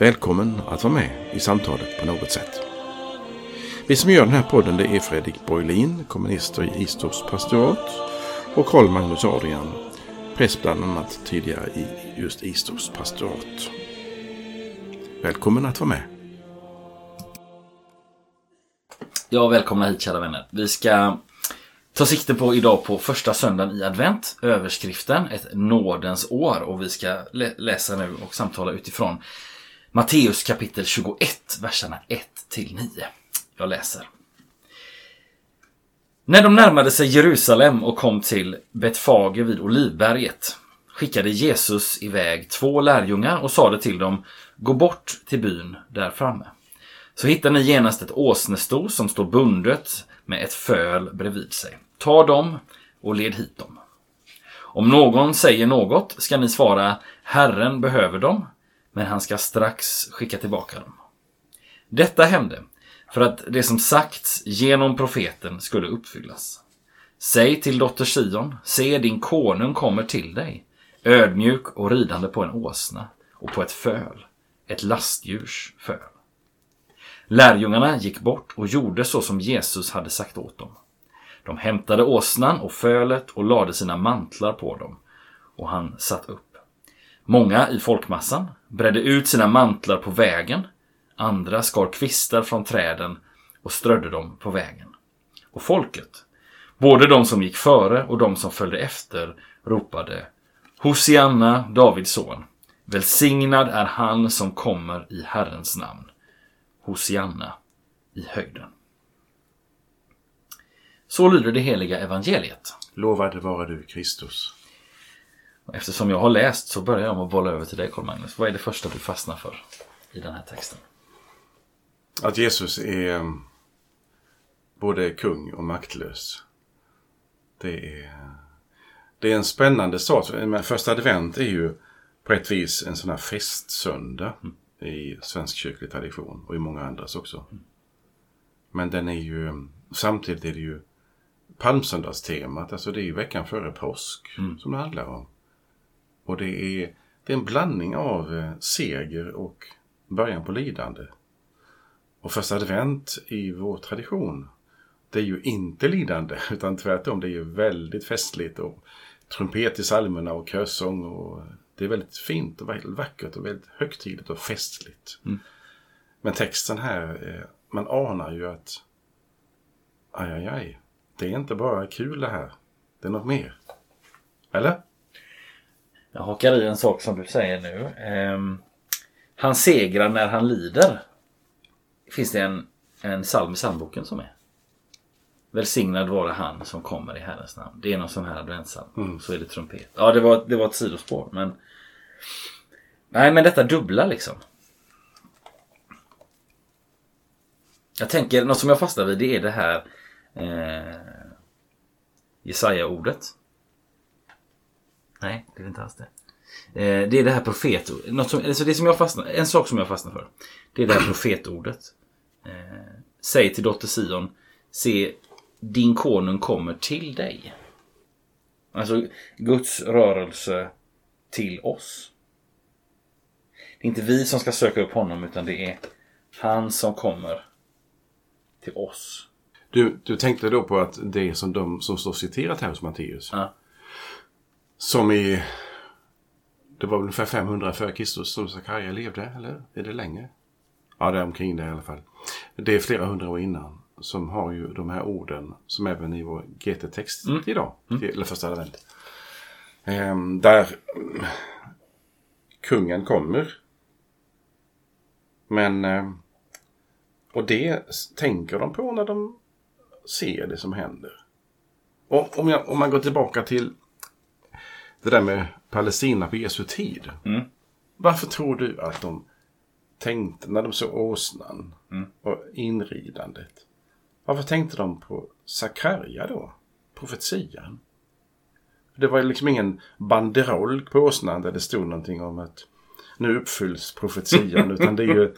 Välkommen att vara med i samtalet på något sätt. Vi som gör den här podden det är Fredrik Borglin, kommunister i Istorps pastorat och Karl Magnus Adrian, präst bland annat tidigare i just Istorps pastorat. Välkommen att vara med. Ja, välkomna hit kära vänner. Vi ska ta sikte på idag på första söndagen i advent. Överskriften, ett nådens år. Och vi ska lä läsa nu och samtala utifrån Matteus kapitel 21, verserna 1 till 9. Jag läser. När de närmade sig Jerusalem och kom till Betfage vid Olivberget skickade Jesus iväg två lärjungar och sade till dem Gå bort till byn där framme. Så hittar ni genast ett åsnesto som står bundet med ett föl bredvid sig. Ta dem och led hit dem. Om någon säger något ska ni svara Herren behöver dem, men han ska strax skicka tillbaka dem. Detta hände för att det som sagts genom profeten skulle uppfyllas. Säg till dotter Sion, se din konung kommer till dig, ödmjuk och ridande på en åsna och på ett föl, ett lastdjurs föl. Lärjungarna gick bort och gjorde så som Jesus hade sagt åt dem. De hämtade åsnan och fölet och lade sina mantlar på dem, och han satt upp. Många i folkmassan bredde ut sina mantlar på vägen, andra skar kvistar från träden och strödde dem på vägen. Och folket, både de som gick före och de som följde efter, ropade Hosianna, Davids son. Välsignad är han som kommer i Herrens namn. Hosianna i höjden. Så lyder det heliga evangeliet. Lovad vare du Kristus. Eftersom jag har läst så börjar jag med att bolla över till dig Carl Magnus. Vad är det första du fastnar för i den här texten? Att Jesus är både kung och maktlös. Det är, det är en spännande start. Första advent är ju på ett vis en sån här festsöndag mm. i svensk kyrklig tradition och i många andras också. Mm. Men den är ju, samtidigt är det ju palmsöndagstemat, alltså det är ju veckan före påsk mm. som det handlar om. Och det är, det är en blandning av eh, seger och början på lidande. Och första advent i vår tradition, det är ju inte lidande utan tvärtom, det är ju väldigt festligt och trumpet i psalmerna och körsång och det är väldigt fint och väldigt vackert och väldigt högtidligt och festligt. Mm. Men texten här, eh, man anar ju att aj, aj, aj, det är inte bara kul det här. Det är något mer. Eller? Jag hakar i en sak som du säger nu. Um, han segrar när han lider. Finns det en, en psalm i psalmboken som är. Välsignad vare han som kommer i Herrens namn. Det är någon sån här adventssalm. Mm. Så är det trumpet. Ja, det var, det var ett sidospår. Men... Nej, men detta dubbla liksom. Jag tänker, något som jag fastnar vid det är det här eh, Jesaja-ordet. Nej, det är inte alls det. Eh, det är det här profetordet. alltså det som jag fastnar, en sak som jag fastnar för. Det är det här profetordet. Eh, säg till dotter Sion. Se, din konung kommer till dig. Alltså Guds rörelse till oss. Det är inte vi som ska söka upp honom utan det är han som kommer till oss. Du, du tänkte då på att det som, de, som står citerat här hos Matteus. Ja. Som i... Det var ungefär 500 före Kristus som Sakarja levde, eller? Är det längre? Ja, det är omkring det i alla fall. Det är flera hundra år innan. Som har ju de här orden som även i vår GT-text mm. idag. Mm. Eller första advent. Ehm, där kungen kommer. Men... Eh, och det tänker de på när de ser det som händer. Och om, jag, om man går tillbaka till det där med Palestina på Jesu tid. Mm. Varför tror du att de tänkte när de såg åsnan och inridandet? Varför tänkte de på Sakarja då? Profetian? Det var liksom ingen banderoll på åsnan där det stod någonting om att nu uppfylls profetian. utan det är ju,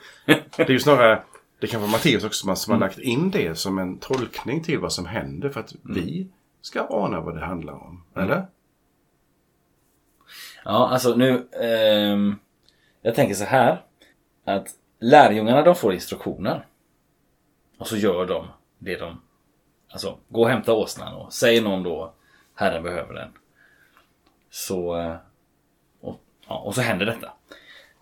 det är ju snarare, det kan vara Matteus också som har, som har lagt in det som en tolkning till vad som händer för att vi ska ana vad det handlar om. Eller? Ja, alltså nu... ehm, jag tänker så här. Att lärjungarna de får instruktioner. Och så gör de det de... Alltså, gå och hämta åsnan och säger någon då Herren behöver den. Så... Eh, och, ja, och så händer detta.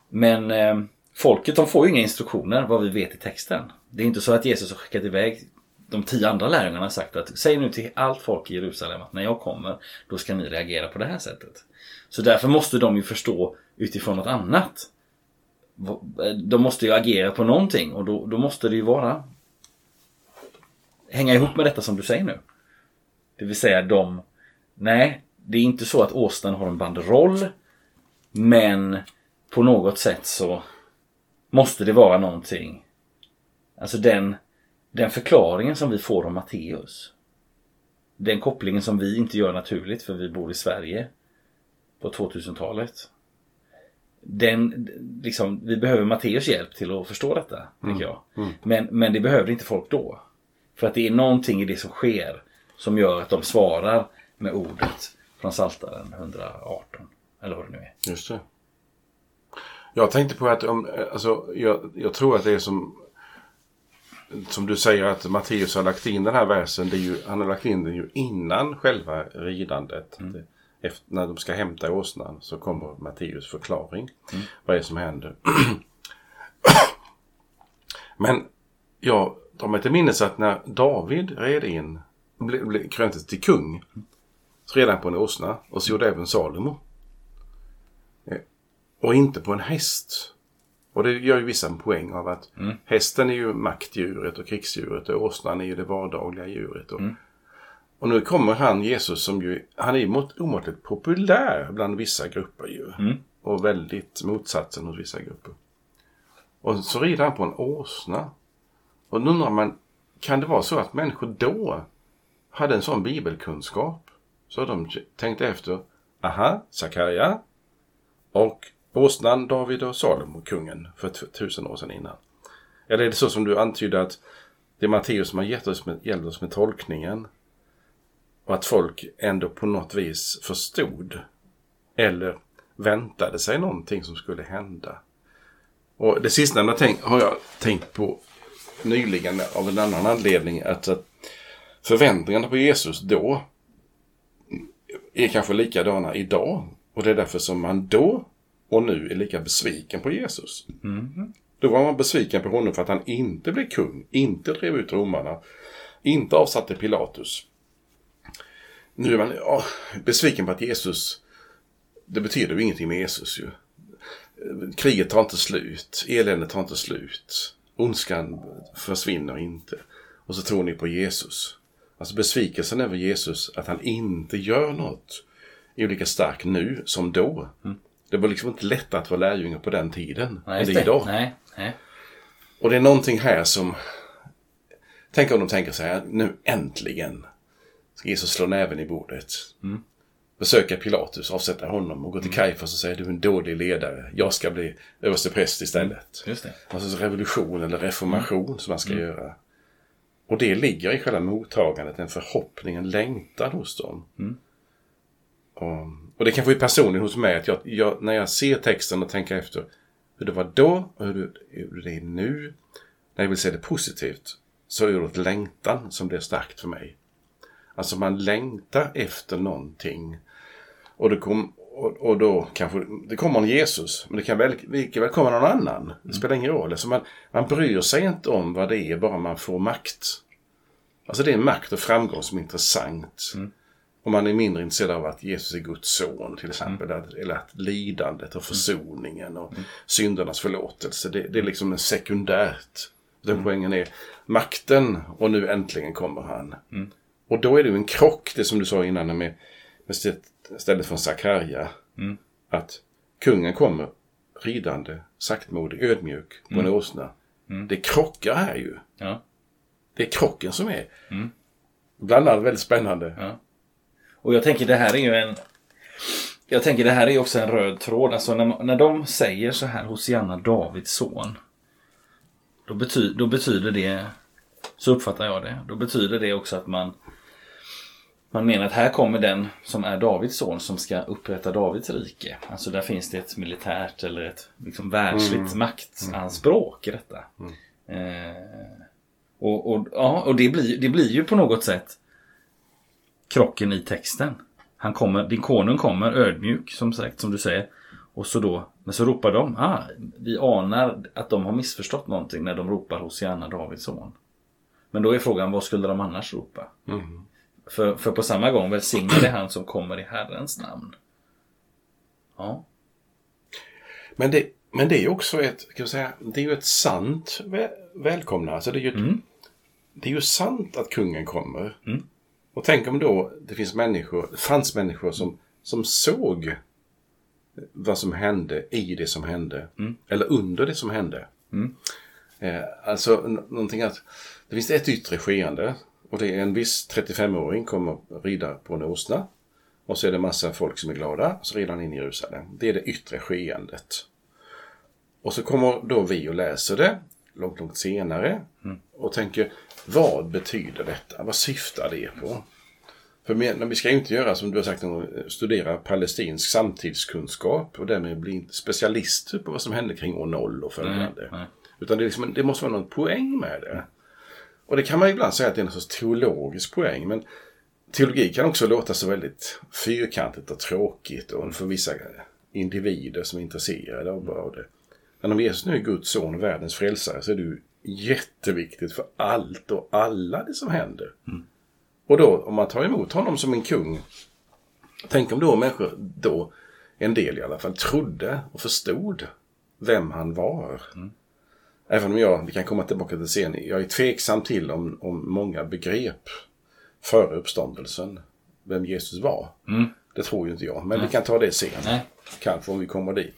Men eh, folket de får ju inga instruktioner vad vi vet i texten. Det är inte så att Jesus har skickat iväg de tio andra lärjungarna har sagt att säg nu till allt folk i Jerusalem att när jag kommer då ska ni reagera på det här sättet. Så därför måste de ju förstå utifrån något annat. De måste ju agera på någonting och då, då måste det ju vara hänga ihop med detta som du säger nu. Det vill säga de Nej, det är inte så att åsnan har en banderoll men på något sätt så måste det vara någonting. Alltså den, den förklaringen som vi får om Matteus. Den kopplingen som vi inte gör naturligt för vi bor i Sverige på 2000-talet. Den, liksom, vi behöver Matteus hjälp till att förstå detta, tycker jag. Men, men det behöver inte folk då. För att det är någonting i det som sker som gör att de svarar med ordet från Psaltaren 118. Eller vad det nu är. Just det. Jag tänkte på att om, alltså, jag, jag tror att det är som som du säger att Matteus har lagt in den här versen. Det är ju, han har lagt in den ju innan själva ridandet. Det, efter, när de ska hämta åsnan så kommer Matteus förklaring. Vad är det som händer? Men jag drar mig till minnes att när David red in, blev, blev kröntes till kung. Så red han på en åsna och så gjorde även Salomo. Eh, Och inte på en häst. Och det gör ju vissa en poäng av att hästen är ju maktdjuret och krigsdjuret och åsnan är ju det vardagliga djuret. Och, och nu kommer han, Jesus, som ju, han är ju mått- omåttligt populär bland vissa grupper ju. Och väldigt motsatsen hos vissa grupper. Och så rider han på en åsna. Och nu undrar man, kan det vara så att människor då hade en sån bibelkunskap? Så de tänkte efter, aha, Sakarja och åsnan David och Salomo, kungen, för tusen år sedan innan. Eller är det så som du antydde att det är Matteus som har gett oss med, hjälpt oss med tolkningen och att folk ändå på något vis förstod eller väntade sig någonting som skulle hända. Och det sistnämnda tänk, har jag tänkt på nyligen av en annan anledning. Att, att förväntningarna på Jesus då är kanske likadana idag. Och det är därför som man då och nu är lika besviken på Jesus. Då var man besviken på honom för att han inte blev kung, inte drev ut romarna, inte avsatte Pilatus. Nu är man ja, besviken på att Jesus, det betyder ju ingenting med Jesus ju. Kriget tar inte slut, eländet tar inte slut, ondskan försvinner inte. Och så tror ni på Jesus. Alltså besvikelsen över Jesus, att han inte gör något, är ju lika stark nu som då. Det var liksom inte lätt att vara lärjunge på den tiden. Nej, det idag. Nej, nej. Och det är någonting här som... Tänk om de tänker så här, nu äntligen ska Jesus slå näven i bordet. Besöka Pilatus, avsätta honom och gå till Kajfas och säga du är en dålig ledare. Jag ska bli överstepräst istället. Just det. Alltså revolution eller reformation som man ska göra. Och det ligger i själva mottagandet, en förhoppning, en längtan hos dem. Och, och det kanske är personligen hos mig att jag, jag, när jag ser texten och tänker efter hur det var då och hur det, är nu. När jag vill se det positivt så är det ett längtan som blir starkt för mig. Alltså man längtar efter någonting. Och, det kom, och, och då kanske det kommer en Jesus, men det kan väl, lika väl komma någon annan. Det spelar ingen roll. Alltså man, man bryr sig inte om vad det är, bara man får makt. Alltså det är makt och framgång som är intressant. Och man är mindre intresserad av att Jesus är Guds son till exempel. Att, eller att lidandet och försoningen och syndernas förlåtelse. Det, det är liksom en sekundärt. Den poängen är makten och nu äntligen kommer han. Och då är det ju en krock, det som du sa innan med, med stä- stället från Sakarja. Att kungen kommer ridande, saktmodig, ödmjuk på en åsna. Mm. Det krockar här ju. Ja. Det är krocken som är. Mm. Bland annat väldigt spännande. Ja. Och jag tänker det här är ju en Jag tänker det här är också en röd tråd. Alltså när, när de säger så här Hosianna Davids son. Då, bety, då betyder det Så uppfattar jag det. Då betyder det också att man Man menar att här kommer den som är Davids son som ska upprätta Davids rike. Alltså där finns det ett militärt eller ett liksom världsligt maktanspråk i detta. Eh, och, och, ja, och det, blir, det blir ju på något sätt krocken i texten. Han kommer, din konung kommer ödmjuk som sagt som du säger. Och så då, men så ropar de, ah, vi anar att de har missförstått någonting när de ropar Hosianna Davids son. Men då är frågan, vad skulle de annars ropa? Mm. För, för på samma gång välsignade han som kommer i Herrens namn. Ja. Men, det, men det är ju också ett, kan jag säga, det är ju ett sant vä välkomna. Alltså det är ju ett, Mm. det är ju sant att kungen kommer. Mm. Och tänk om då det finns människor, det fanns människor som, som såg vad som hände i det som hände. Mm. Eller under det som hände. Mm. Eh, alltså någonting att det finns ett yttre skeende. Och det är en viss 35-åring kommer rida på en åsna. Och så är det massa folk som är glada. Så rider han in i Jerusalem. Det är det yttre skeendet. Och så kommer då vi och läser det långt, långt senare. Och tänker, vad betyder detta? Vad syftar det på? För men, vi ska inte göra som du har sagt, studera palestinsk samtidskunskap och därmed bli specialister på vad som hände kring år 0 och följande. nej. Utan det, liksom, det måste vara någon poäng med det. Och det kan man ibland säga att det är en sorts teologisk poäng. Men teologi kan också låta så väldigt fyrkantigt och tråkigt och för vissa individer som är intresserade av av det. Men om Jesus nu är Guds son och världens frälsare så är det ju jätteviktigt för allt och alla det som händer. Och då, om man tar emot honom som en kung. Tänk om då människor, då, en del i alla fall, trodde och förstod vem han var. Även om jag, vi kan komma tillbaka till sen, jag är tveksam till om, om många begrep före uppståndelsen vem Jesus var. Mm. Det tror ju inte jag, men vi kan ta det sen. Nej. Kanske om vi kommer dit.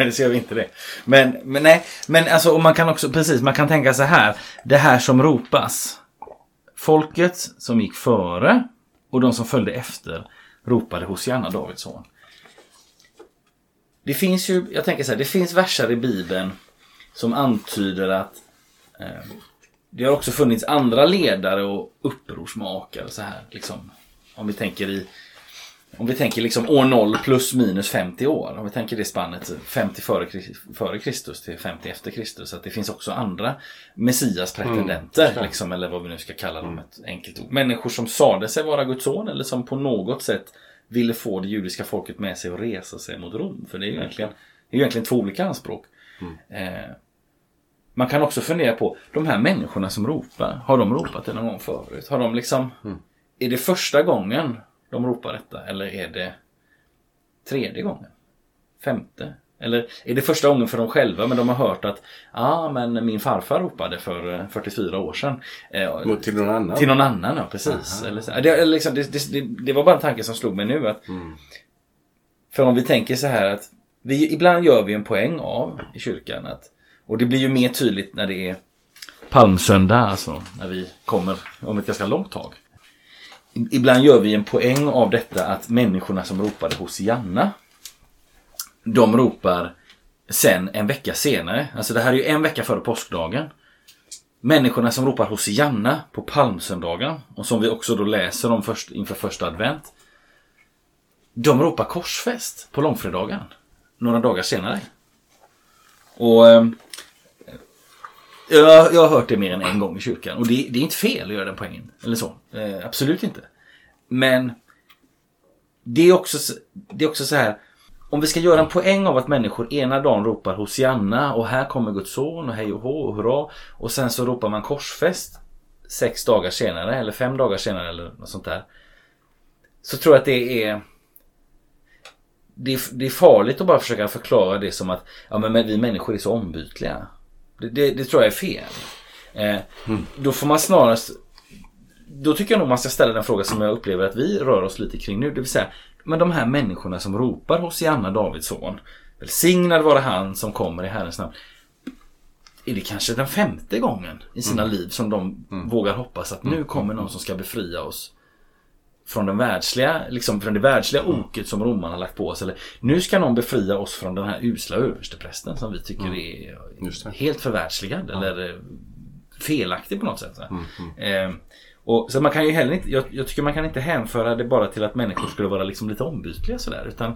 Det ser vi inte det. Men, men nej, men alltså och man kan också, precis, man kan tänka så här. Det här som ropas. Folket som gick före och de som följde efter ropade Hosianna Davids son. Det finns ju, jag tänker så här, det finns verser i Bibeln som antyder att eh, det har också funnits andra ledare och upprorsmakare så här. Liksom, om vi tänker i om vi tänker liksom år 0 plus minus 50 år. Om vi tänker det spannet 50 före, före Kristus till 50 efter Kristus. Att det finns också andra Messias pretendenter. Mm. liksom, eller vad vi nu ska kalla dem. Ett enkelt ord. Människor som sade sig vara Guds son. Eller som på något sätt ville få det judiska folket med sig och resa sig mot Rom. För det är ju egentligen, det är egentligen två olika anspråk. Eh, man kan också fundera på de här människorna som ropar. Har de ropat det någon gång förut? Har de liksom... Är det första gången de ropar detta? Eller är det tredje gången? Femte? Eller är det första gången för dem själva men de har hört att ah, men min farfar ropade för eh, 44 år sedan. Eh, till någon annan. till någon annan, ja precis. Eller så. Det, liksom, det, det, det, var bara en tanke som slog mig nu. att För om vi tänker så här att vi, ibland gör vi en poäng av i kyrkan. Att, och det blir ju mer tydligt när det är palmsöndag, alltså när vi kommer om ett ganska långt tag. Ibland gör vi en poäng av detta att människorna som ropade hos Janna de ropar sen en vecka senare. Alltså det här är ju en vecka före påskdagen. Människorna som ropar hos Janna på palmsöndagen och som vi också då läser om först, inför första advent. De ropar korsfäst på långfredagen. Några dagar senare. Och ehm, jag, jag har hört det mer än en gång i kyrkan. Och det, det är inte fel att göra den poängen. Eller så. Eh, absolut inte. Men det är, också, det är också så här. Om vi ska göra en poäng av att människor ena dagen ropar Hosianna och här kommer Guds son och hej och hå och hurra. Och sen så ropar man korsfäst sex dagar senare eller fem dagar senare eller något sånt där. Så tror jag att det är det är, det är farligt att bara försöka förklara det som att ja, men vi människor är så ombytliga. Det, det, det tror jag är fel. Eh, Då får man snarast Då tycker jag nog man ska ställa den fråga som jag upplever att vi rör oss lite kring nu. Det vill säga, men de här människorna som ropar hos Janna Davids son. Välsignad vare han som kommer i Herrens namn. Är det kanske den femte gången i sina liv som de vågar hoppas att nu kommer någon som ska befria oss från, den världsliga, liksom från det världsliga oket som romarna har lagt på oss. Eller nu ska någon befria oss från den här usla översteprästen som vi tycker är Just det. helt förvärldsligad. Eller eh, felaktig på något sätt. Eh, och, så man kan ju heller inte, jag, jag tycker man kan inte hänföra det bara till att människor skulle vara liksom lite ombytliga sådär. Utan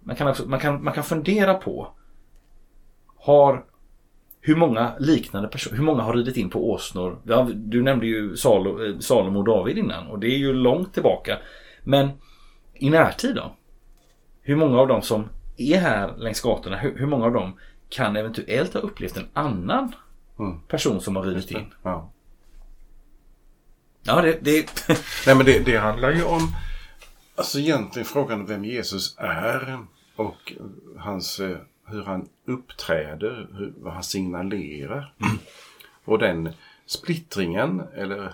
man kan, också, man, kan, man kan fundera på har hur många liknande personer, hur många har ridit in på åsnor? Ja, du nämnde ju Salo, eh, Salomo och David innan och det är ju långt tillbaka. Men i närtid då? Hur många av dem som är här längs gatorna, hur, hur många av dem kan eventuellt ha upplevt en annan Mm. person som har ridit in? Ja. Ja, det... det Nej men det, det handlar ju om Alltså egentligen frågan vem Jesus är och hans, eh, hur han uppträder, hur, vad han signalerar. Och den splittringen eller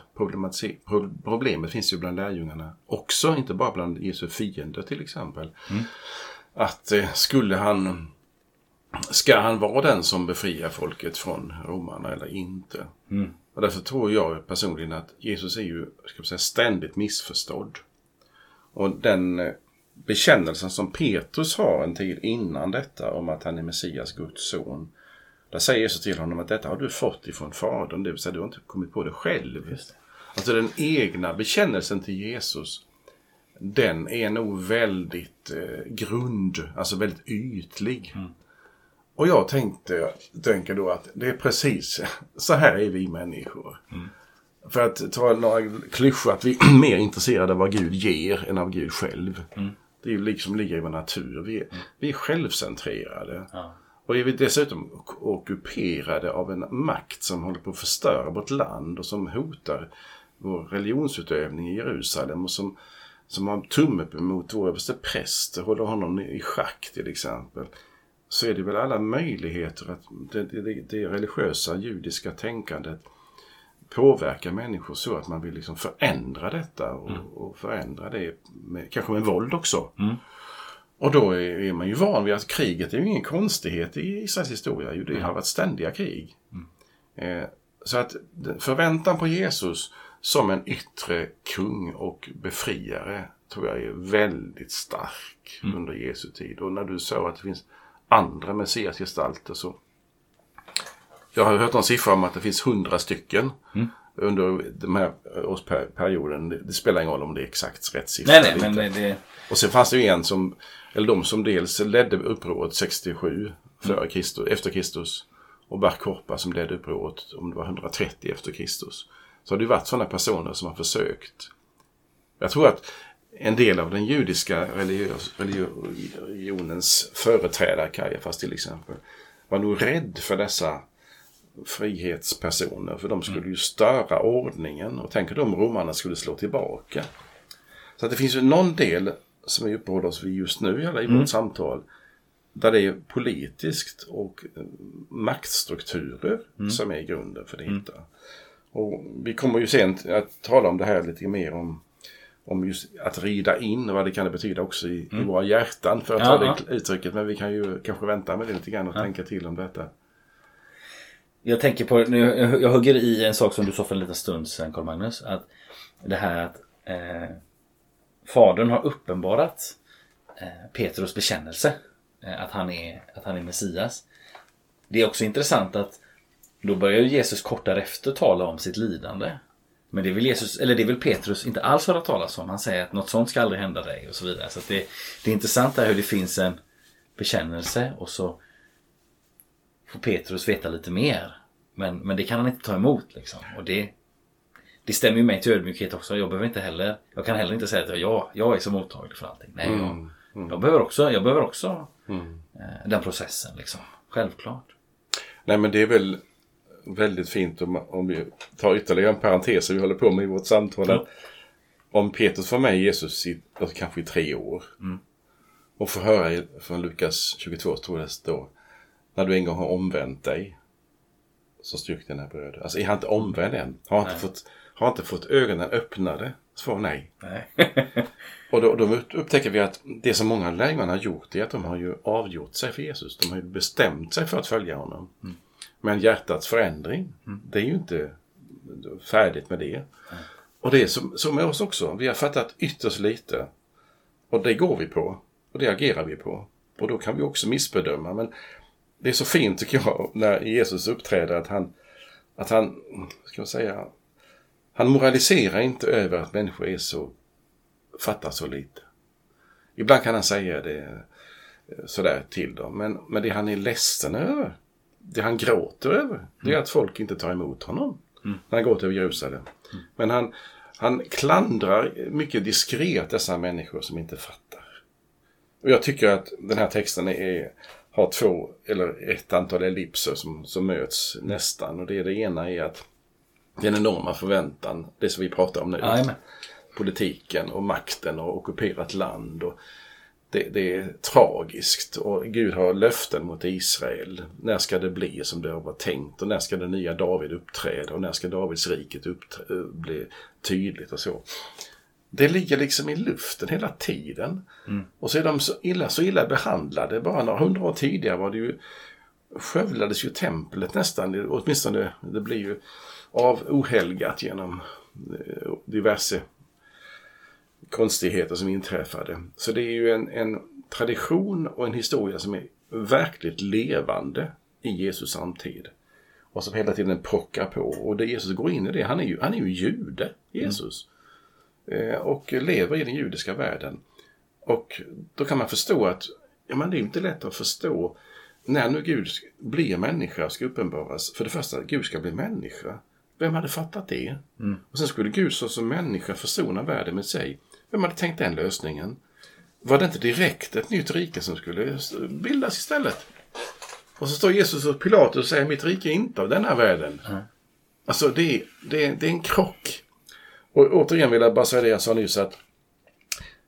problemet finns ju bland lärjungarna också, inte bara bland Jesu fiender till exempel. Att eh, skulle han Ska han vara den som befriar folket från romarna eller inte? Och därför tror jag personligen att Jesus är ju ska säga, ständigt missförstådd. Och den eh, bekännelsen som Petrus har en tid innan detta om att han är Messias, Guds son. Där säger Jesus till honom att detta har du fått ifrån Fadern, det vill säga du har inte kommit på det själv. Alltså den egna bekännelsen till Jesus, den är nog väldigt eh, grund, alltså väldigt ytlig. Och jag tänkte, tänker då att det är precis så här är vi människor. För att ta några klyschor, att vi är mer intresserade av vad Gud ger än av Gud själv. Det är liksom ligger i vår natur. Vi är, vi är självcentrerade. Ja. Och är vi dessutom ockuperade av en makt som håller på att förstöra vårt land och som hotar vår religionsutövning i Jerusalem och som, som har tumme mot vår överste präst och håller honom i schack till exempel. Så är det väl alla möjligheter att det, det, det religiösa judiska tänkandet påverkar människor så att man vill liksom förändra detta och, och förändra det med, kanske med våld också. Och då är, är man ju van vid att kriget är ju ingen konstighet i Israels historia. Det har varit ständiga krig. Eh, så att förväntan på Jesus som en yttre kung och befriare tror jag är väldigt stark under Jesu tid. Och när du sa att det finns andra messiasgestalter så jag har hört någon siffra om att det finns hundra stycken under den här årsperioden. Det, spelar ingen roll om det är exakt rätt siffra. nej, nej, men inte. det, Och sen fanns det ju en som, eller de som dels ledde upproret 67 före Kristus, efter Kristus och Bar Korpa som ledde upproret om det var 130 efter Kristus. Så har det ju varit sådana personer som har försökt. Jag tror att en del av den judiska religionens företrädare, Kajafas till exempel, var nog rädd för dessa frihetspersoner. För de skulle ju störa ordningen och tänk om romarna skulle slå tillbaka. Så det finns ju någon del som vi uppehåller oss vid just nu i vårt samtal. Där det är politiskt och eh, maktstrukturer som är grunden för det hela. Och vi kommer ju sen att tala om det här lite mer om, om just att rida in och vad det kan betyda också i, i våra hjärtan för att Ja, ta ja. det uttrycket. Men vi kan ju kanske vänta med det lite grann och tänka till om detta. Jag tänker på, nu, jag, jag hugger i en sak som du sa för en liten stund sedan Carl Magnus. Att det här att eh, Fadern har uppenbarat eh, Petrus bekännelse. Eh, att, han är, att han är Messias. Det är också intressant att då börjar Jesus kort därefter tala om sitt lidande. Men det vill Jesus, eller det vill Petrus inte alls höra talas om. Han säger att något sånt ska aldrig hända dig och så vidare. Så att det, det är intressant där hur det finns en bekännelse och så får Petrus veta lite mer. Men, men det kan han inte ta emot liksom. Och det, det stämmer ju mig till ödmjukhet också. Jag behöver inte heller, jag kan heller inte säga att jag, jag är så mottaglig för allting. Nej, jag, jag behöver också, jag behöver också eh, den processen liksom. Självklart. Nej men det är väl väldigt fint om, om vi tar ytterligare en parentes som vi håller på med i vårt samtal. Att om Petrus var med Jesus i, alltså kanske i tre år. Och får höra från Lukas 22 tror jag det står. När du en gång har omvänt dig. Så styrk dina bröder. Alltså är han inte omvänd än? Har han inte, fått, har han inte fått ögonen öppnade? Svar nej. Nej. Och då, då upptäcker vi att det som många lärjungarna har gjort är att de har ju avgjort sig för Jesus. De har ju bestämt sig för att följa honom. Mm. Men hjärtats förändring, det är ju inte färdigt med det. Och det är som, som med oss också. Vi har fattat ytterst lite. Och det går vi på. Och det agerar vi på. Och då kan vi också missbedöma. Men det är så fint tycker jag när Jesus uppträder att han, att han, ska man säga, han moraliserar inte över att människor är så, fattar så lite. Ibland kan han säga det eh, sådär till dem. Men, men det han är ledsen över, det han gråter över, det är att folk inte tar emot honom. När han går till Jerusalem. Men han, han klandrar mycket diskret dessa människor som inte fattar. Och jag tycker att den här texten är, har två, eller ett antal ellipser som, som möts nästan. Och det, det ena är att den enorma förväntan, det som vi pratar om nu. Jajamän. Politiken och makten och ockuperat land. Och det, det är tragiskt och Gud har löften mot Israel. När ska det bli som det har varit tänkt och när ska det nya David uppträda och när ska Davids riket uppträ- bli tydligt och så. Det ligger liksom i luften hela tiden. Och så är de så illa, så illa behandlade. Bara några hundra år tidigare var det ju skövlades ju templet nästan, åtminstone det blir ju av ohelgat genom eh, diverse konstigheter som inträffade. Så det är ju en, en tradition och en historia som är verkligt levande i Jesus samtid. Och som hela tiden pockar på. Och det Jesus går in i det, han är ju, han är ju jude, Jesus. Eh, och lever i den judiska världen. Och då kan man förstå att ja, men det är inte lätt att förstå när nu Gud blir människa ska uppenbaras. För det första, Gud ska bli människa. Vem hade fattat det? Och sen skulle Gud som människa försona världen med sig. Vem hade tänkt den lösningen? Var det inte direkt ett nytt rike som skulle bildas istället? Och så står Jesus och Pilatus och säger mitt rike är inte av den här världen. Alltså det, det, det är en krock. Och återigen vill jag bara säga det jag sa nyss att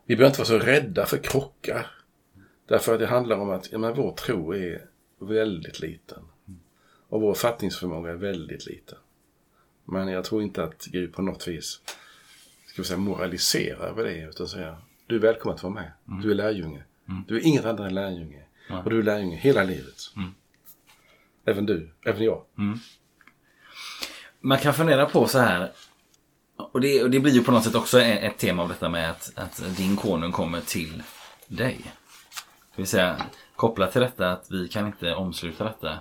vi behöver inte vara så rädda för krockar. Därför att det handlar om att ja, men vår tro är väldigt liten. Och vår fattningsförmåga är väldigt liten. Men jag tror inte att Gud på något vis ska vi säga, moraliserar över det. Utan säga du är välkommen att vara med. Du är lärjunge. Du är inget annat än lärjunge. Och du är lärjunge hela livet. Även du, även jag. Man kan fundera på så här. Och det, och det blir ju på något sätt också ett ett tema av detta med att, att din konung kommer till dig. Det vill säga kopplat till detta att vi kan inte omsluta detta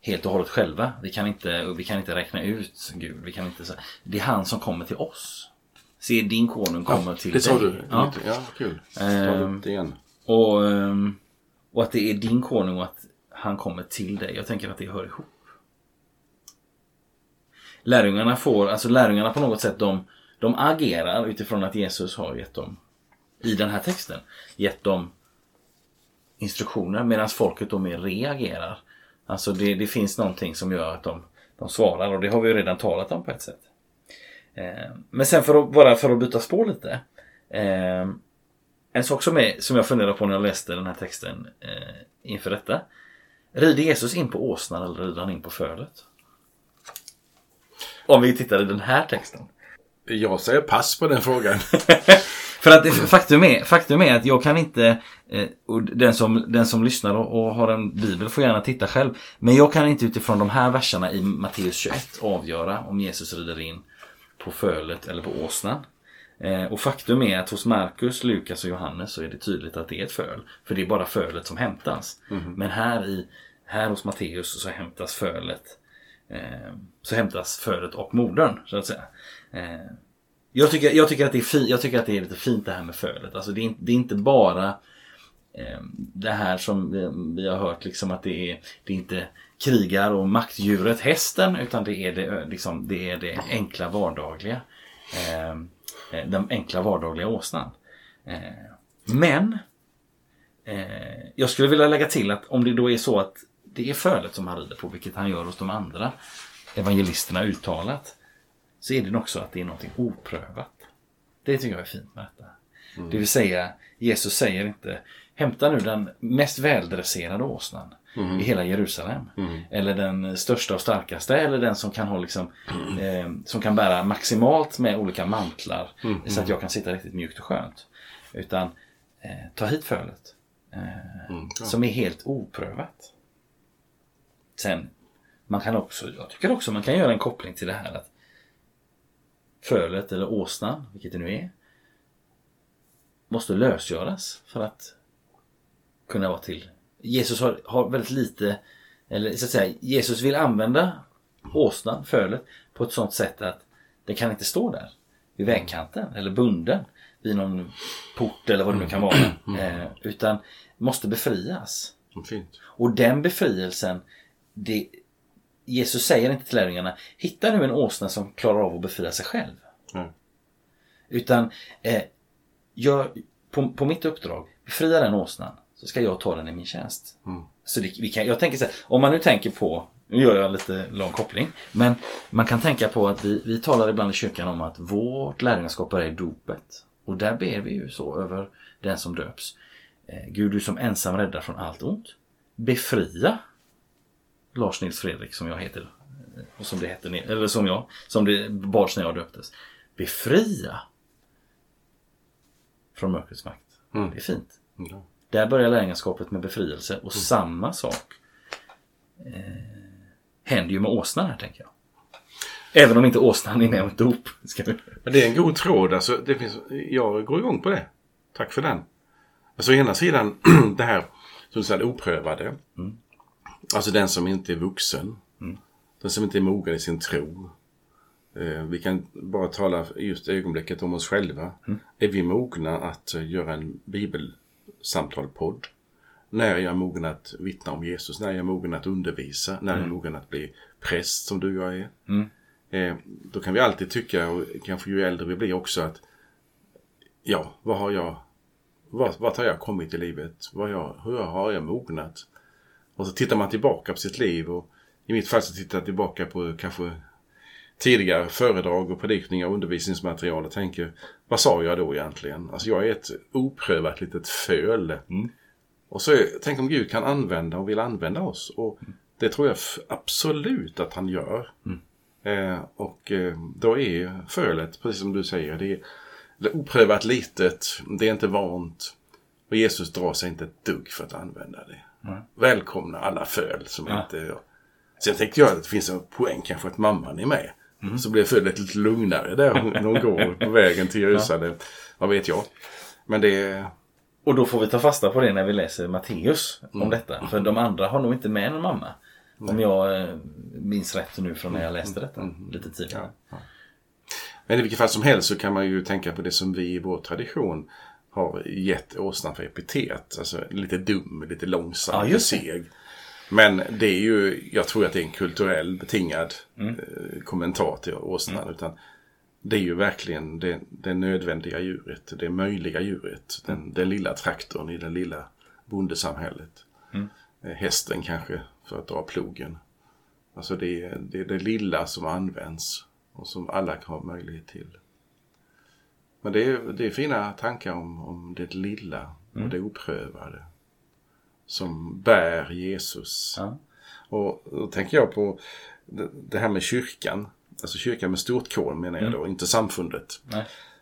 helt och hållet själva. Vi kan inte, vi kan inte räkna ut Gud. Vi kan inte, det är han som kommer till oss. Se din konung kommer till det sa dig. du. Ja. Ja, kul. Det igen. Och, ehm, och att det är din konung och att han kommer till dig. Jag tänker att det hör ihop. Lärjungarna får, alltså lärjungarna på något sätt, de, de agerar utifrån att Jesus har gett dem, i den här texten, gett dem instruktioner medan folket då mer reagerar. Alltså det, det finns någonting som gör att de, de svarar och det har vi ju redan talat om på ett sätt. Eh, men sen för att, bara för att byta spår lite. Eh, en sak som, är, som jag funderade på när jag läste den här texten eh, inför detta. Rider Jesus in på åsnan eller rider han in på fölet? Om vi tittar i den här texten. Jag säger pass på den frågan. För att faktum, är, faktum är att jag kan inte, eh, och den som, den som lyssnar och, har en bibel får gärna titta själv. Men jag kan inte utifrån de här verserna i Matteus 21 avgöra om Jesus rider in på fölet eller på åsnan. Eh, och faktum är att hos Markus, Lukas och Johannes så är det tydligt att det är ett föl. För det är bara fölet som hämtas. Men här, i, här hos Matteus så hämtas fölet Eh, så hämtas fölet och modern så att säga. Eh, jag tycker, jag, tycker att det är fi, jag tycker att det är lite fint det här med fölet. Alltså det, är, inte- det är inte bara eh, det här som vi, vi har hört liksom att det är, det är inte krigar och maktdjuret hästen utan det är det, liksom, det, är det enkla vardagliga. Eh, eh den enkla vardagliga åsnan. Eh, men eh, jag skulle vilja lägga till att om det då är så att det är fölet som han rider på, vilket han gör hos de andra evangelisterna uttalat, så är det också att det är någonting oprövat. Det tycker jag är fint med detta. Det vill säga, Jesus säger inte hämta nu den mest väldresserade åsnan. i hela Jerusalem. Eller den största och starkaste eller den som kan ha liksom eh, som kan bära maximalt med olika mantlar så att jag kan sitta riktigt mjukt och skönt. Utan eh, ta hit fölet. Eh, Mm, som är helt oprövat. Sen, man kan också, jag tycker också man kan göra en koppling till det här att fölet eller åsnan, vilket det nu är, måste lösgöras för att kunna vara till. Jesus har, har väldigt lite, eller så att säga, Jesus vill använda åsnan, fölet, på ett sådant sätt att det kan inte stå där vid vägkanten eller bunden vid någon port eller vad det nu kan vara. Eh, utan måste befrias. Fint. Och den befrielsen, det, Jesus säger inte till lärjungarna, hitta nu en åsna som klarar av att befria sig själv. Nej. Utan eh, jag, på, på mitt uppdrag, befria den åsnan, så ska jag ta den i min tjänst. Mm. Så det, vi kan, jag tänker så här, om man nu tänker på, nu gör jag en lite lång koppling, men man kan tänka på att vi, vi talar ibland i kyrkan om att vårt lärjungaskap är dopet. Och där ber vi ju så över den som döps. Eh, Gud, du som ensam räddar från allt ont. Befria Lars Nils Fredrik som jag heter. Och som det hette, eller som jag, som det bars när jag döptes. Befria från mörkrets makt. Mm. Det är fint. Ja. Där börjar lärjungaskapet med befrielse och samma sak eh, händer ju med åsnan här tänker jag. Även om inte åsnan är ett dop. Ska vi... Men det är en god tråd. Alltså, det finns, jag går igång på det. Tack för den. Alltså å ena sidan det här som du säger oprövade. Alltså den som inte är vuxen. Den som inte är mogen i sin tro. Eh, vi kan bara tala just ögonblicket om oss själva. Är vi mogna att eh, göra en bibelsamtalpodd? När är jag mogen att vittna om Jesus? När är jag mogen att undervisa? När är jag mogen att bli präst som du och jag är? Eh, då kan vi alltid tycka, och kanske ju äldre vi blir också, att ja, vad har jag, vad, vart har jag kommit i livet? Vad jag, hur har jag mognat? Och så tittar man tillbaka på sitt liv och i mitt fall så tittar jag tillbaka på kanske tidigare föredrag och predikningar och undervisningsmaterial och tänker, vad sa jag då egentligen? Alltså jag är ett oprövat litet föl. Och så tänk om Gud kan använda och vill använda oss. Och det tror jag absolut att han gör. Eh, och eh, då är fölet, precis som du säger, det är, det är oprövat litet, det är inte vant. Och Jesus drar sig inte ett dugg för att använda det. Välkomna alla föl som Ja. inte... Sen tänkte jag att det finns en poäng kanske att mamman är med. Så blir fölet lite lugnare där hon, hon går på vägen till Jerusalem. Vad vet jag. Men det. Och då får vi ta fasta på det när vi läser Matteus om detta. För de andra har nog inte med någon mamma. Om jag eh, minns rätt nu från när jag läste detta lite tidigare. Men i vilket fall som helst så kan man ju tänka på det som vi i vår tradition har gett åsnan för epitet. Alltså lite dum, lite långsam, Ja, lite seg. Men det är ju, jag tror att det är en kulturell betingad Mm. eh, kommentar till åsnan. Utan det är ju verkligen det, det nödvändiga djuret, det möjliga djuret. Den, den lilla traktorn i det lilla bondesamhället. Mm. Eh, Hästen kanske för att dra plogen. Alltså det är, det är det lilla som används och som alla har möjlighet till. Men det är, det är fina tankar om, om det lilla och det oprövade. Som bär Jesus. Ja. Och då tänker jag på det, här med kyrkan. Alltså kyrkan med stort K menar jag då, inte samfundet.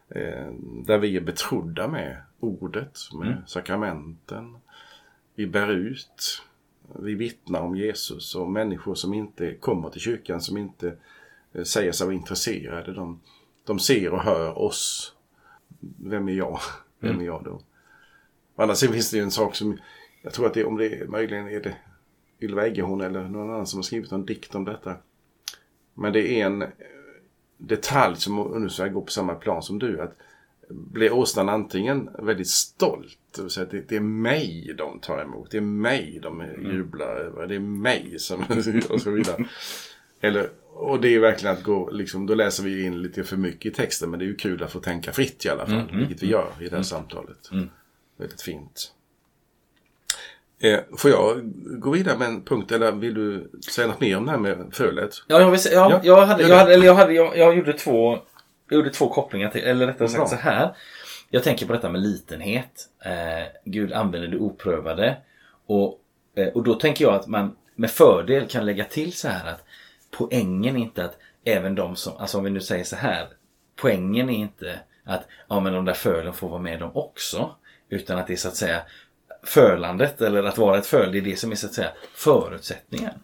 Eh, där vi är betrodda med ordet, med sakramenten. Vi bär ut, vi vittnar om Jesus och människor som inte kommer till kyrkan, som inte eh, säger sig vara intresserade. De, de ser och hör oss. Vem är jag? Vem är jag då? Å andra sidan finns det ju en sak som, jag tror att det, om det möjligen är det Ylva Eggehorn eller någon annan som har skrivit någon dikt om detta. Men det är en eh, detalj som ungefär går på samma plan som du. Att blir åsnan antingen väldigt stolt, det vill säga att det, det är mig de tar emot, det är mig de jublar över, det är mig som och så vidare. Eller, och det är verkligen att gå, liksom, då läser vi in lite för mycket i texten men det är ju kul att få tänka fritt i alla fall, vilket vi gör i det här samtalet. Väldigt fint. Eh, får jag gå vidare med en punkt eller vill du säga något mer om det här med fölet? Ja, jag, vill ja, Ja, jag, hade, jag, hade, eller jag, hade, jag, jag gjorde två jag gjorde två kopplingar till, eller rättare sagt så här. Jag tänker på detta med litenhet. Eh, Gud använder det oprövade. Och Eh, och då tänker jag att man med fördel kan lägga till så här att poängen är inte att även de som, alltså om vi nu säger så här. Poängen är inte att ja men de där fölen får vara med dem också. Utan att det är så att säga fölandet eller att vara ett föl, det är det som är så att säga förutsättningen.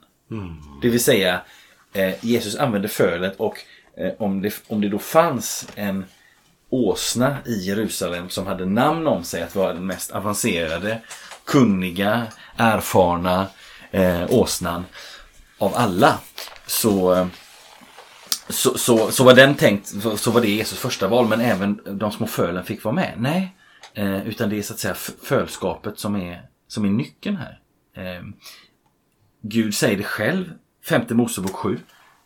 Det vill säga eh, Jesus använde fölet och eh, om, det, om det då fanns en åsna i Jerusalem som hade namn om sig att vara den mest avancerade, kunniga, erfarna eh, åsnan av alla. Så, så, så, så var den tänkt, så var det Jesus första val men även de små fölen fick vara med. Nej, eh, utan det är så att säga fölskapet som är, som är nyckeln här. Eh, Gud säger det själv, femte Mosebok 7,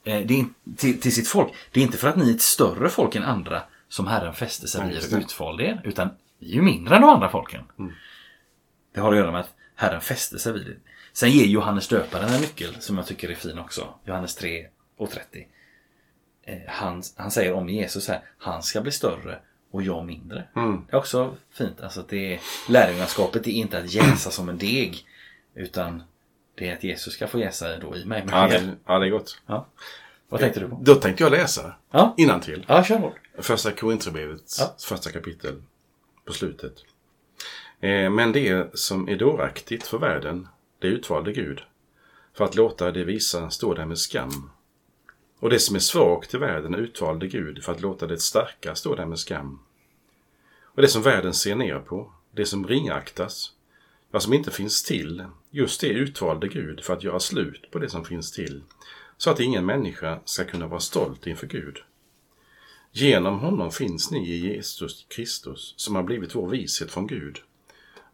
eh, det är, till, till sitt folk. Det är inte för att ni är ett större folk än andra som Herren fäste sig vid och utvalde er, utan vi är ju mindre än de andra folken. Det har att göra med att Herren fäste sig vid det. Sen ger Johannes döparen en nyckel som jag tycker är fin också. Johannes 3 och 30. Eh, Han, han säger om Jesus här, han ska bli större och jag mindre. Mm. Det är också fint. Alltså det är, lärjungaskapet är inte att jäsa som en deg. Utan det är att Jesus ska få jäsa då i mig. Ja, det, ja, det är gott. Ja. Vad tänkte du på? Då tänkte jag läsa Ja, innantill. ja kör hårt. Första Korinthierbrevets Ja. första kapitel på slutet. Eh, men det som är dåraktigt för världen, det utvalde Gud. För att låta det visa stå där med skam. Och det som är svagt i världen utvalde Gud för att låta det starka stå där med skam. Och det som världen ser ner på, det som ringaktas, vad som inte finns till, just det utvalde Gud för att göra slut på det som finns till, så att ingen människa ska kunna vara stolt inför Gud. Genom honom finns ni i Jesus Kristus som har blivit vår vishet från Gud.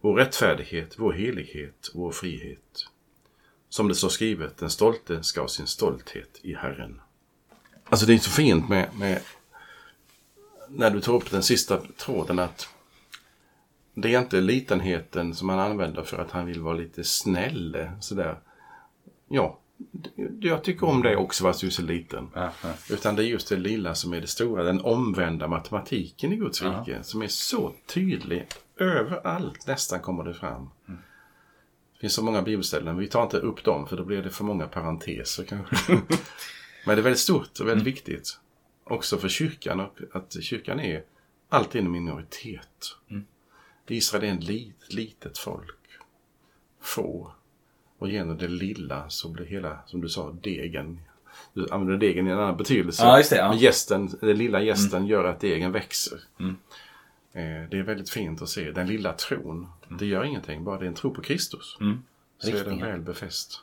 Vår rättfärdighet, vår helighet, vår frihet. Som det står skrivet, den stolte ska ha sin stolthet i Herren. Alltså det är så fint med, med när du tar upp den sista tråden att det är inte litenheten som han använder för att han vill vara lite snäll. Eh, sådär. Ja, jag tycker om det också fast du är så liten. Ja. Utan det är just det lilla som är det stora. Den omvända matematiken i Guds rike. Som är så tydlig. Överallt nästan kommer det fram. Det finns så många bibelställen. Vi tar inte upp dem för då blir det för många parenteser kanske. Men det är väldigt stort och väldigt viktigt. Också för kyrkan. Och att kyrkan är alltid en minoritet. Israel är en lit, litet folk. Få. Och genom det lilla så blir hela, som du sa, degen. Du använder degen i en annan betydelse. Ja, just det, ja. Men gästen, den lilla gästen gör att degen växer. Eh, Det är väldigt fint att se. Den lilla tron. Det gör ingenting, bara det är en tro på Kristus. Mm. Så är den Riktningen. väl befäst.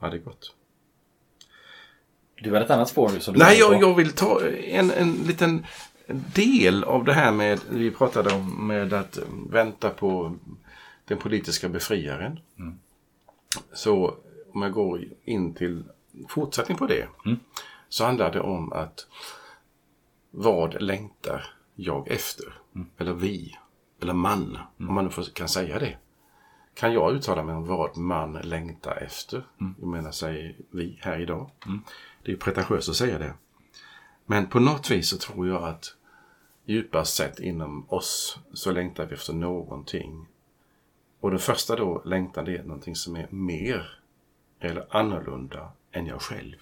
Ja, det är gott. Du hade ett annat spår nu som du Nej, jag, jag vill ta en, en liten del av det här med, vi pratade om med att vänta på den politiska befriaren. Så om jag går in till fortsättning på det. Så handlar det om att vad längtar jag efter? Eller vi? Eller man? Om man nu kan säga det. Kan jag uttala mig om vad man längtar efter? Jag menar, säger vi här idag. Det är pretentiöst att säga det. Men på något vis så tror jag att djupast sett inom oss så längtar vi efter någonting. Och den första då längtan det är någonting som är mer eller annorlunda än jag själv.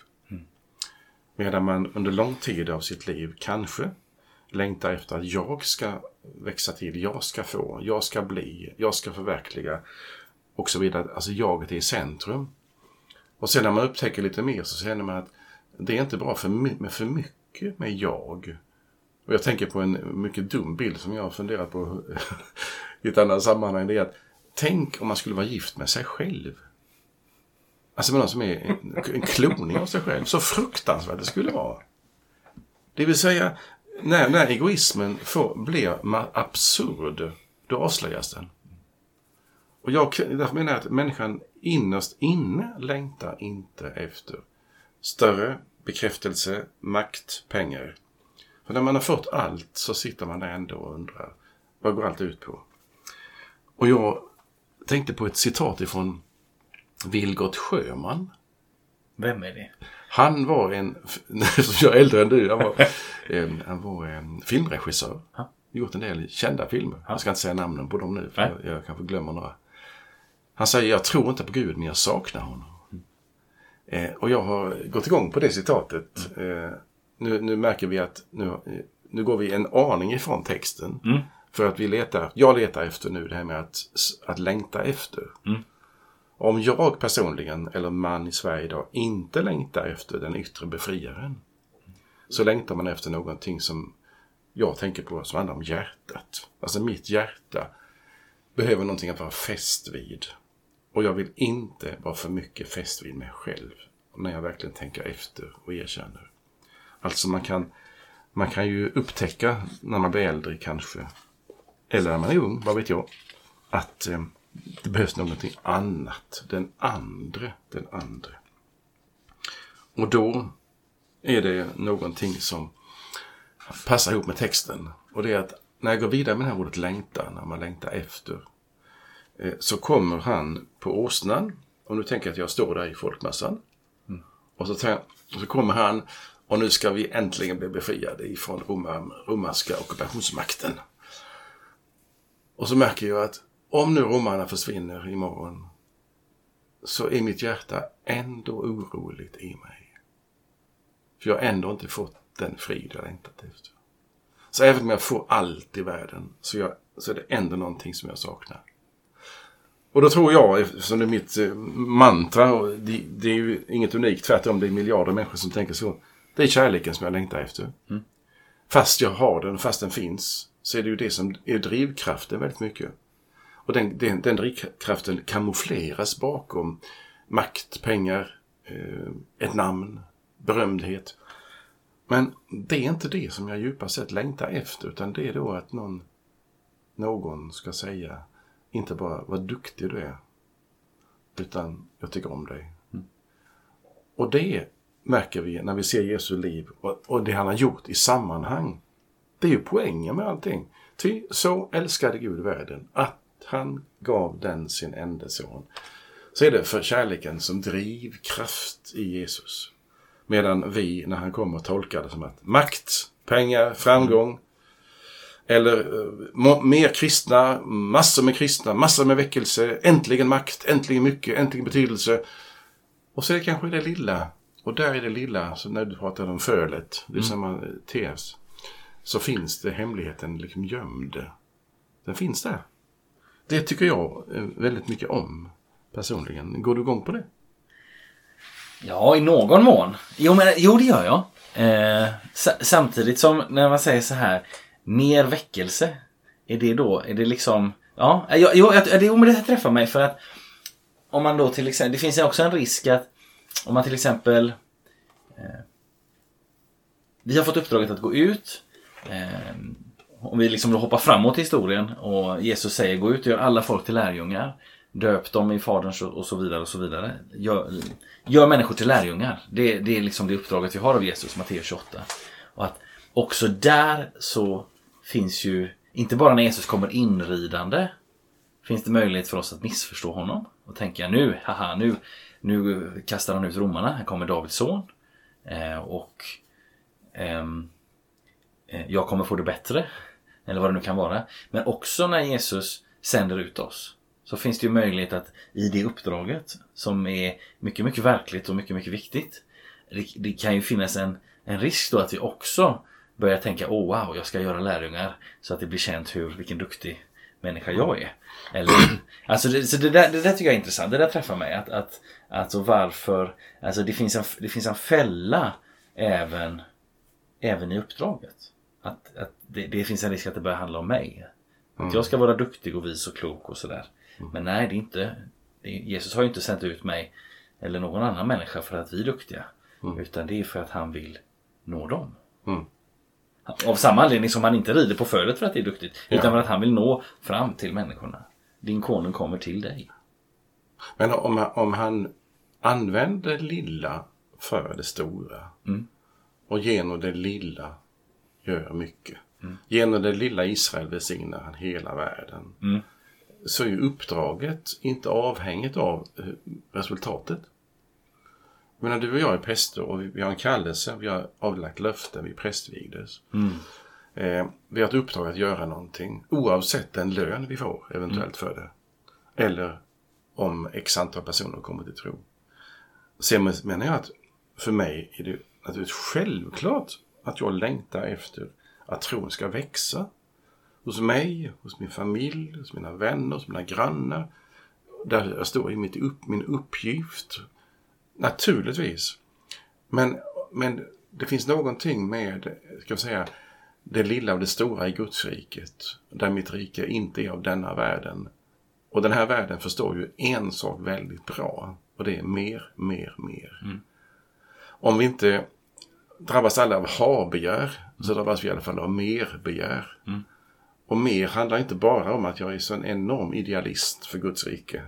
Medan man under lång tid av sitt liv kanske längtar efter att jag ska växa till, jag ska få, jag ska bli, jag ska förverkliga och så vidare. Alltså jaget är i centrum. Och sen när man upptäcker lite mer så känner man att det är inte bra för, med för mycket med jag. Och jag tänker på en mycket dum bild som jag har funderat på i ett annat sammanhang. Det är att tänk om man skulle vara gift med sig själv. Alltså med någon som är en, en kloning av sig själv. Så fruktansvärt det skulle vara. Det vill säga, när, när egoismen får, blir absurd, då avslöjas den. Och jag därför menar jag att människan innerst inne längtar inte efter större bekräftelse, makt, pengar. För när man har fått allt så sitter man där ändå och undrar, vad går allt ut på? Och jag tänkte på ett citat ifrån Vilgot Sjöman. Vem är det? Han var en, jag är äldre än du, han var, eh, han var en filmregissör. Ja. Gjort en del kända filmer. Jag ska inte säga namnen på dem nu, för jag, jag kanske glömmer några. Han säger, jag tror inte på Gud men jag saknar honom. Eh, och jag har gått igång på det citatet. Eh, nu, nu märker vi att nu, nu går vi en aning ifrån texten. Mm. För att vi letar, jag letar efter nu det här med att, att längta efter. Mm. Om jag personligen, eller man i Sverige idag, inte längtar efter den yttre befriaren. Så längtar man efter någonting som jag tänker på som handlar om hjärtat. Alltså mitt hjärta behöver någonting att vara fäst vid. Och jag vill inte vara för mycket fäst vid mig själv. När jag verkligen tänker efter och erkänner. Alltså man kan, man kan ju upptäcka när man blir äldre kanske. Eller när man är ung, vad vet jag. Att eh, det behövs någonting annat. Den andra, den andra. Och då är det någonting som passar ihop med texten. Och det är att när jag går vidare med det här ordet längta, när man längtar efter. Eh, så kommer han på åsnan. Och nu tänker jag att jag står där i folkmassan. Och, så, så kommer han och nu ska vi äntligen bli befriade ifrån romerska ockupationsmakten. Och så märker jag att om nu romarna försvinner imorgon så är mitt hjärta ändå oroligt i mig. För jag har ändå inte fått den frid jag längtat efter. Så även om jag får allt i världen så, jag, så är det ändå någonting som jag saknar. Och då tror jag, eftersom det är mitt eh, mantra, och det, det är ju inget unikt, tvärtom det är miljarder människor som tänker så. Det är kärleken som jag längtar efter. Fast jag har den, fast den finns, så är det ju det som är drivkraften väldigt mycket. Och den, den, den drivkraften kamoufleras bakom makt, pengar, eh, ett namn, berömdhet. Men det är inte det som jag djupast sett längtar efter, utan det är då att någon, någon ska säga inte bara vad duktig du är, utan jag tycker om dig. Och det märker vi när vi ser Jesu liv och, och det han har gjort i sammanhang. Det är ju poängen med allting. Ty så älskade Gud världen att han gav den sin enda son. Så är det för kärleken som drivkraft i Jesus. Medan vi, när han kommer, tolkar det som att makt, pengar, framgång, eller eh, mer kristna, massor med kristna, massor med väckelse, äntligen makt, äntligen mycket, äntligen betydelse. Och så är det kanske det lilla. Och där är det lilla, så när du pratar om fölet, det är samma tes. Så finns det hemligheten liksom gömd. Den finns där. Det tycker jag eh, väldigt mycket om personligen. Går du igång på det? Ja, i någon mån. Jo, men, jo det gör jag. Eh, samtidigt som när man säger så här, mer väckelse. Är det då, är det liksom, ja, eh, jo, jo, det, jo men det träffar mig för att om man då till exempel, det finns ju också en risk att om man till exempel eh, vi har fått uppdraget att gå ut Eh, om vi liksom hoppar framåt i historien och Jesus säger gå ut och gör alla folk till lärjungar. Döp dem i Faderns och så vidare och så vidare. Gör, gör människor till lärjungar. Det, det är liksom det uppdraget vi har av Jesus, Matteus 28. Och att också där så finns ju, inte bara när Jesus kommer inridande, finns det möjlighet för oss att missförstå honom. Och tänka nu, haha, nu, nu kastar han ut romarna, här kommer Davids son. Eh, och ehm, eh, Eh, jag kommer få det bättre. Eller vad det nu kan vara. Men också när Jesus sänder ut oss. Så finns det ju möjlighet att i det uppdraget som är mycket, mycket verkligt och mycket, mycket viktigt. Det, det kan ju finnas en, en risk då att vi också börjar tänka oh wow, jag ska göra lärjungar så att det blir känt hur, vilken duktig människa jag är. Eller, alltså det, så det, där, det där tycker jag är intressant. Det där träffar mig. Att, att, alltså varför, alltså det finns en, det finns en fälla även, även i uppdraget. Att, att det, det finns en risk att det börjar handla om mig. Att jag ska vara duktig och vis och klok och sådär. Men nej, det är inte. Jesus har ju inte sänt ut mig eller någon annan människa för att vi är duktiga. Utan det är för att han vill nå dem. Mm. Av samma anledning som han inte rider på fölet för att det är duktigt. Ja. Utan för att han vill nå fram till människorna. Din konung kommer till dig. Men om, han- om han använder lilla för det stora Mm. och genom det lilla gör mycket. Genom det lilla Israel välsignar han hela världen. Mm. Så är uppdraget inte avhängigt av eh, resultatet. Jag menar, du och jag är präster och vi, har en kallelse, vi har avlagt löften, vi prästvigdes. Eh, vi har ett uppdrag att göra någonting oavsett den lön vi får eventuellt för det. Eller om x antal personer kommer till tro. Sen menar jag att för mig är det naturligtvis självklart att jag längtar efter att tron ska växa. Hos mig, hos min familj, hos mina vänner, hos mina grannar. Där jag står i mitt upp, min uppgift. Naturligtvis. Men, men det finns någonting med, ska jag säga, det lilla och det stora i Gudsriket. Där mitt rike inte är av denna världen. Och den här världen förstår ju en sak väldigt bra. Och det är mer, mer, mer. Mm. Om vi inte drabbas alla av ha-begär så drabbas vi i alla fall av mer-begär. Mm. Och mer handlar inte bara om att jag är så en enorm idealist för Guds rike.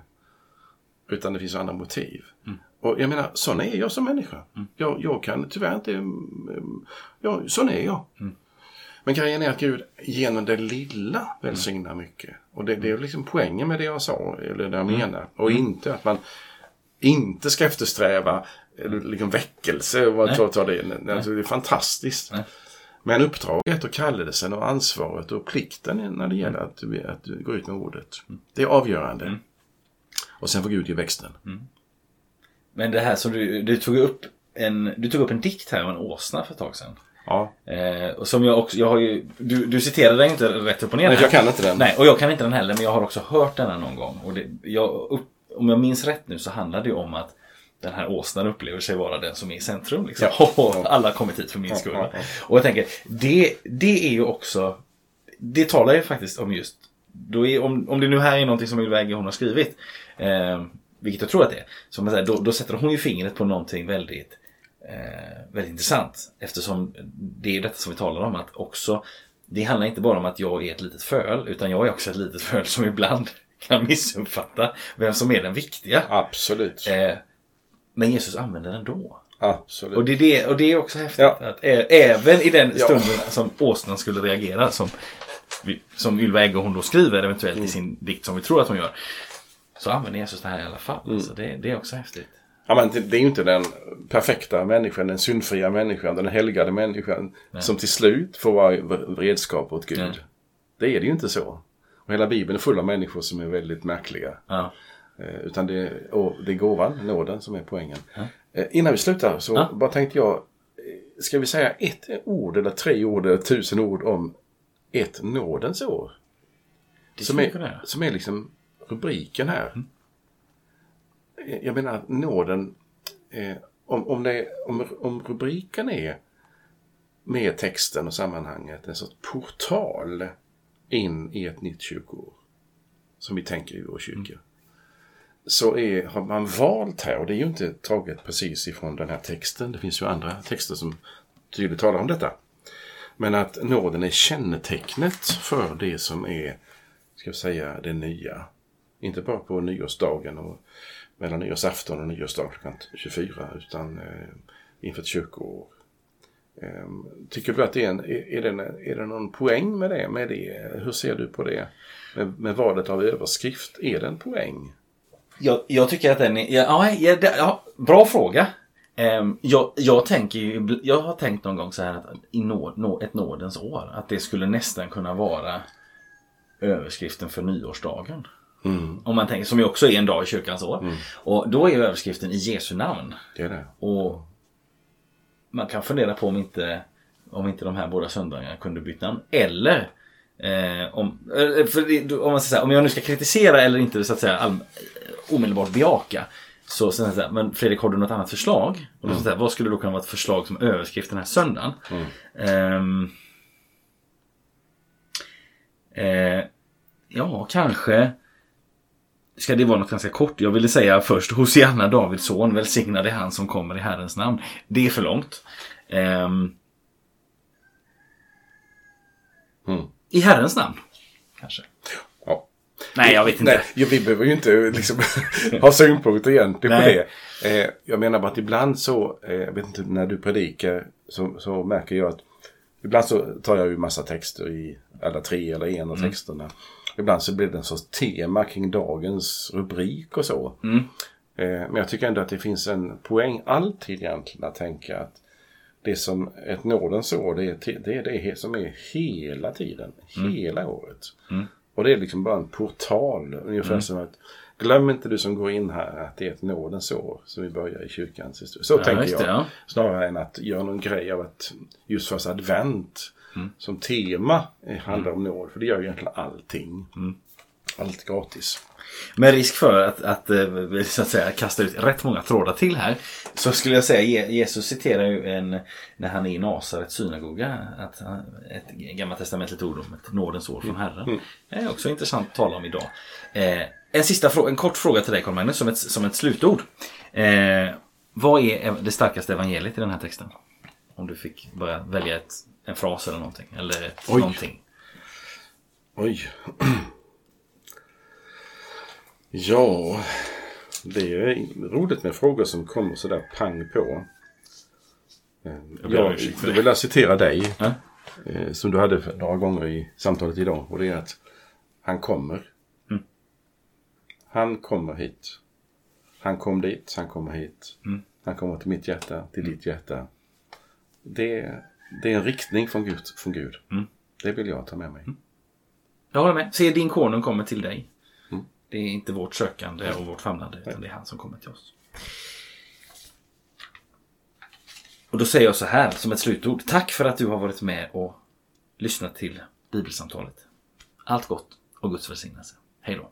Utan det finns andra motiv. Mm. Och jag menar, sån är jag som människa. Mm. Jag, jag, kan tyvärr inte... Mm, ja, sån är jag. Mm. Men grejen är att Gud genom det lilla välsignar mycket. Och det, det, är liksom poängen med det jag sa, eller det jag mm. menar. Och mm. inte att man inte ska eftersträva liksom väckelse. Vad tar, tar det. Alltså, det är fantastiskt. Nej. Men uppdraget och kallelsen och ansvaret och plikten när det gäller att, att gå ut med ordet. Mm. Det är avgörande. Mm. Och sen får Gud ge växten. Mm. Men det här som du, du tog upp en, du tog upp en dikt här om en åsna för ett tag sedan. Ja. Eh, och som jag också, jag har ju, du, du citerade den inte rätt upp och ner. Nej, jag kan inte den. Nej, och jag kan inte den heller, men jag har också hört den någon gång. Och det, jag, upp, om jag minns rätt nu så handlar det om att den här åsnan upplever sig vara den som är i centrum. Liksom. Ja, ja. Alla har kommit hit för min skull. Ja, och jag tänker, det, det är ju också, det talar ju faktiskt om just, då är, om, om det nu här är någonting som Ylva hon har skrivit, eh, vilket jag tror att det är, så man säger, då, då sätter hon ju fingret på någonting väldigt eh, väldigt intressant. Eftersom det är detta som vi talar om att också det handlar inte bara om att jag är ett litet föl utan jag är också ett litet föl som ibland kan missuppfatta vem som är den viktiga. Absolut. Eh, men Jesus använder den då. Absolut. Och det är, det, och det är också häftigt. Ja. Att ä, även i den stunden ja. som åsnan skulle reagera som, som Ylva Egge hon då skriver eventuellt mm. i sin dikt som vi tror att hon gör. Så använder Jesus det här i alla fall. Mm. Så det, det är också häftigt. Ja, men det är ju inte den perfekta människan, den syndfria människan, den helgade människan Nej. som till slut får vara redskap åt Gud. Nej. Det är det ju inte så. Och hela Bibeln är full av människor som är väldigt märkliga. Ja. Eh, utan det, och det är gåvan, nåden, som är poängen. Ja. Eh, innan vi slutar så ja. bara tänkte jag, eh, ska vi säga ett ord eller tre ord eller tusen ord om ett nådens år? Som, är, som är liksom rubriken här. Mm jag menar nåden, eh, om, om, det, om, om rubriken är med texten och sammanhanget en sorts portal in i ett nytt kyrkoår. Som vi tänker i vår kyrka. Mm. Så är, har man valt här, och det är ju inte taget precis ifrån den här texten. Det finns ju andra texter som tydligt talar om detta. Men att nåden är kännetecknet för det som är, ska jag säga, det nya. Inte bara på nyårsdagen och mellan nyårsafton och nyårsdag klockan 24 utan eh, inför ett kyrkoår. Eh, tycker du att det är, en, är, det en, är det någon poäng med det, med det? Hur ser du på det? Med, med valet av överskrift, är det en poäng? Jag, jag tycker att den är, ja, ja, ja bra fråga. Um, jag, jag, tänker jag har tänkt någon gång så här att i nå, nå, ett nådens år, att det skulle nästan kunna vara överskriften för nyårsdagen. Mm. Om man tänker, som ju också är en dag i kyrkans år. Mm. Och då är ju överskriften i Jesu namn. Det är det. Och man kan fundera på om inte, om inte de här båda söndagarna kunde byta namn. Eller eh, om, eh, för, om, man ska säga, om jag nu ska kritisera eller inte så att säga all, omedelbart bejaka. Så sen så här, men Fredrik har du något annat förslag? Och mm. så här, vad skulle då kunna vara ett förslag som överskrift den här söndagen? Mm. Eh, eh, ja, kanske ska det vara något ganska kort. Jag ville säga först Hosianna Davids son, välsignade han som kommer i Herrens namn. Det är för långt. Um, mm. I Herrens namn, kanske. Nej, jag vet inte. Nej, vi behöver ju inte liksom, ha synpunkter egentligen på det. Eh, jag menar bara att ibland så, eh, jag vet inte, när du predikar så, så märker jag att ibland så tar jag ju massa texter i alla tre eller en av mm. texterna. Ibland så blir det en sorts tema kring dagens rubrik och så. Mm. Eh, men jag tycker ändå att det finns en poäng alltid egentligen att tänka att det som ett nådens år, det är det, är det som är hela tiden. Mm. Hela året. Mm. Och det är liksom bara en portal. Ungefär mm. som att glöm inte du som går in här att det är ett nådens år som vi börjar i kyrkans historia. Så tänker just jag. det, ja. Snarare än att göra någon grej av att just första advent Mm. som tema handlar om nåd. För det gör ju egentligen allting. Mm. Allt gratis. Med risk för att, att, eh, så att säga, kasta ut rätt många trådar till här. Så skulle jag säga, Je- Jesus citerar ju en, när han är i Nasarets synagoga, att ett gammaltestamentligt ord om ett nådens år från Herren. Det är också intressant att tala om idag. Eh, en sista fråga, en kort fråga till dig Carl Magnus, som ett, som ett slutord. Eh, vad är det starkaste evangeliet i den här texten? Om du fick börja välja ett, en fras eller någonting. Eller ett, Oj. någonting. Oj. Ja, det är roligt med frågor som kommer sådär pang på. Eh, Jag Jag, det. vill jag citera dig. Eh, Som du hade några gånger i samtalet idag. Och det är att han kommer. Mm. Han kommer hit. Han kom dit, han kommer hit. Mm. Han kommer till mitt hjärta, till ditt hjärta. Det, det är en riktning från Gud. Från Gud. Mm. Det vill jag ta med mig. Jag håller med. Se din konung kommer till dig. Det är inte vårt sökande och vårt famlande, utan det är han som kommer till oss. Och då säger jag så här som ett slutord. Tack för att du har varit med och lyssnat till Bibelsamtalet. Allt gott och Guds välsignelse. Hej då.